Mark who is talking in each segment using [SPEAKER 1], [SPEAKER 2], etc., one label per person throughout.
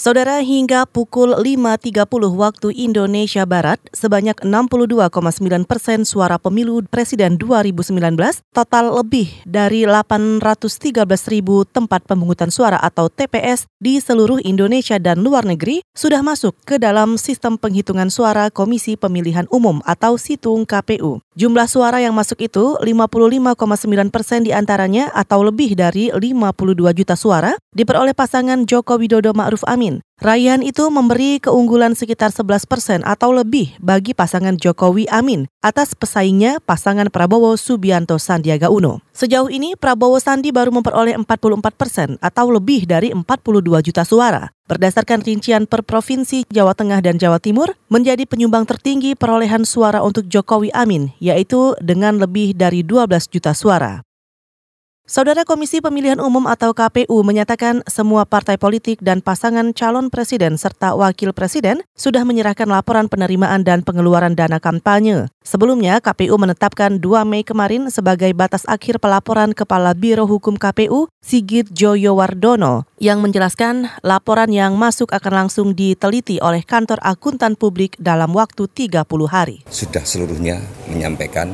[SPEAKER 1] Saudara, hingga pukul 5.30 waktu Indonesia Barat, sebanyak 62,9 persen suara pemilu Presiden 2019, total lebih dari 813 ribu tempat pemungutan suara atau TPS di seluruh Indonesia dan luar negeri sudah masuk ke dalam sistem penghitungan suara Komisi Pemilihan Umum atau Situng KPU. Jumlah suara yang masuk itu 55,9 persen di antaranya atau lebih dari 52 juta suara diperoleh pasangan Joko Widodo Ma'ruf Amin Raihan itu memberi keunggulan sekitar 11 persen atau lebih bagi pasangan Jokowi Amin atas pesaingnya pasangan Prabowo Subianto Sandiaga Uno. Sejauh ini Prabowo Sandi baru memperoleh 44 persen atau lebih dari 42 juta suara. Berdasarkan rincian per provinsi Jawa Tengah dan Jawa Timur, menjadi penyumbang tertinggi perolehan suara untuk Jokowi Amin, yaitu dengan lebih dari 12 juta suara. Saudara Komisi Pemilihan Umum atau KPU menyatakan semua partai politik dan pasangan calon presiden serta wakil presiden sudah menyerahkan laporan penerimaan dan pengeluaran dana kampanye. Sebelumnya, KPU menetapkan 2 Mei kemarin sebagai batas akhir pelaporan Kepala Biro Hukum KPU, Sigit Joyowardono, yang menjelaskan laporan yang masuk akan langsung diteliti oleh kantor akuntan publik dalam waktu 30 hari.
[SPEAKER 2] Sudah seluruhnya menyampaikan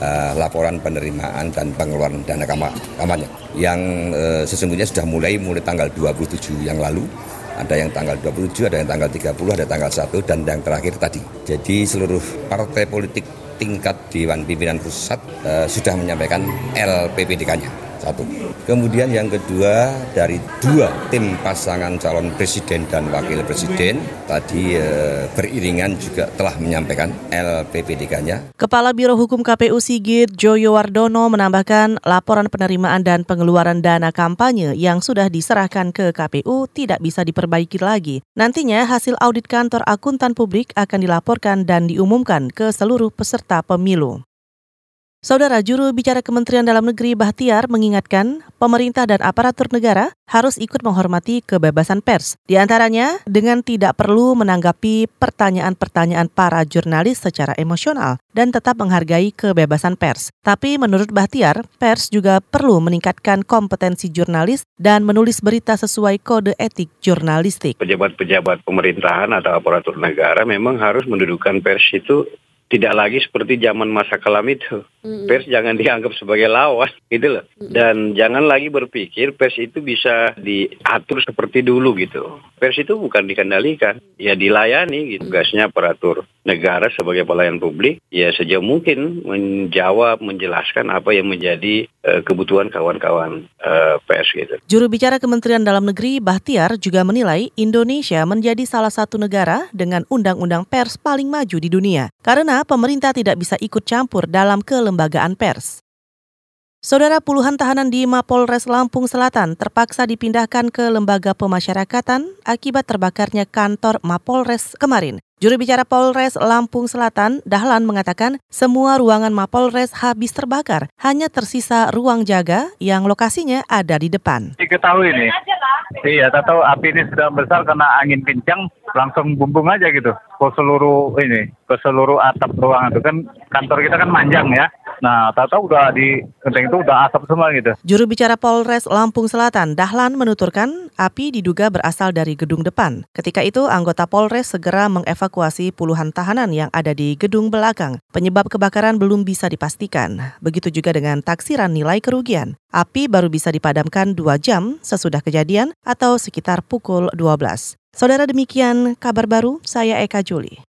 [SPEAKER 2] uh, laporan penerimaan dan pengeluaran dana kampanye yang uh, sesungguhnya sudah mulai mulai tanggal 27 yang lalu. Ada yang tanggal 27, ada yang tanggal 30, ada tanggal 1 dan yang terakhir tadi. Jadi seluruh partai politik tingkat Dewan Pimpinan Pusat uh, sudah menyampaikan LPPDK-nya satu. Kemudian yang kedua dari dua tim pasangan calon presiden dan wakil presiden tadi e, beriringan juga telah menyampaikan LPPDK-nya.
[SPEAKER 1] Kepala Biro Hukum KPU Sigit Joyo Wardono menambahkan laporan penerimaan dan pengeluaran dana kampanye yang sudah diserahkan ke KPU tidak bisa diperbaiki lagi. Nantinya hasil audit kantor akuntan publik akan dilaporkan dan diumumkan ke seluruh peserta pemilu. Saudara juru bicara Kementerian Dalam Negeri Bahtiar mengingatkan pemerintah dan aparatur negara harus ikut menghormati kebebasan pers. Di antaranya dengan tidak perlu menanggapi pertanyaan-pertanyaan para jurnalis secara emosional dan tetap menghargai kebebasan pers. Tapi menurut Bahtiar, pers juga perlu meningkatkan kompetensi jurnalis dan menulis berita sesuai kode etik jurnalistik.
[SPEAKER 3] Pejabat-pejabat pemerintahan atau aparatur negara memang harus mendudukan pers itu tidak lagi seperti zaman masa kelam itu. Mm-hmm. Pers jangan dianggap sebagai lawan, gitu loh. Mm-hmm. Dan jangan lagi berpikir pers itu bisa diatur seperti dulu gitu. Pers itu bukan dikendalikan, ya dilayani gitu. Tugasnya aparatur negara sebagai pelayan publik, ya sejauh mungkin menjawab, menjelaskan apa yang menjadi kebutuhan kawan-kawan gitu.
[SPEAKER 1] Juru bicara Kementerian Dalam Negeri Bahtiar juga menilai Indonesia menjadi salah satu negara dengan undang-undang pers paling maju di dunia. Karena pemerintah tidak bisa ikut campur dalam kelembagaan pers. Saudara puluhan tahanan di Mapolres Lampung Selatan terpaksa dipindahkan ke lembaga pemasyarakatan akibat terbakarnya kantor Mapolres kemarin. Juru bicara Polres Lampung Selatan, Dahlan mengatakan semua ruangan Mapolres habis terbakar, hanya tersisa ruang jaga yang lokasinya ada di depan.
[SPEAKER 4] Diketahui nih, iya, tahu api ini sudah besar karena angin kencang, langsung bumbung aja gitu ke seluruh ini, ke seluruh atap ruangan itu kan kantor kita kan manjang ya. Nah, tahu-tahu udah di genteng itu udah asap semua gitu.
[SPEAKER 1] Juru bicara Polres Lampung Selatan, Dahlan menuturkan api diduga berasal dari gedung depan. Ketika itu, anggota Polres segera mengevakuasi puluhan tahanan yang ada di gedung belakang. Penyebab kebakaran belum bisa dipastikan. Begitu juga dengan taksiran nilai kerugian. Api baru bisa dipadamkan dua jam sesudah kejadian atau sekitar pukul 12. Saudara demikian kabar baru, saya Eka Juli.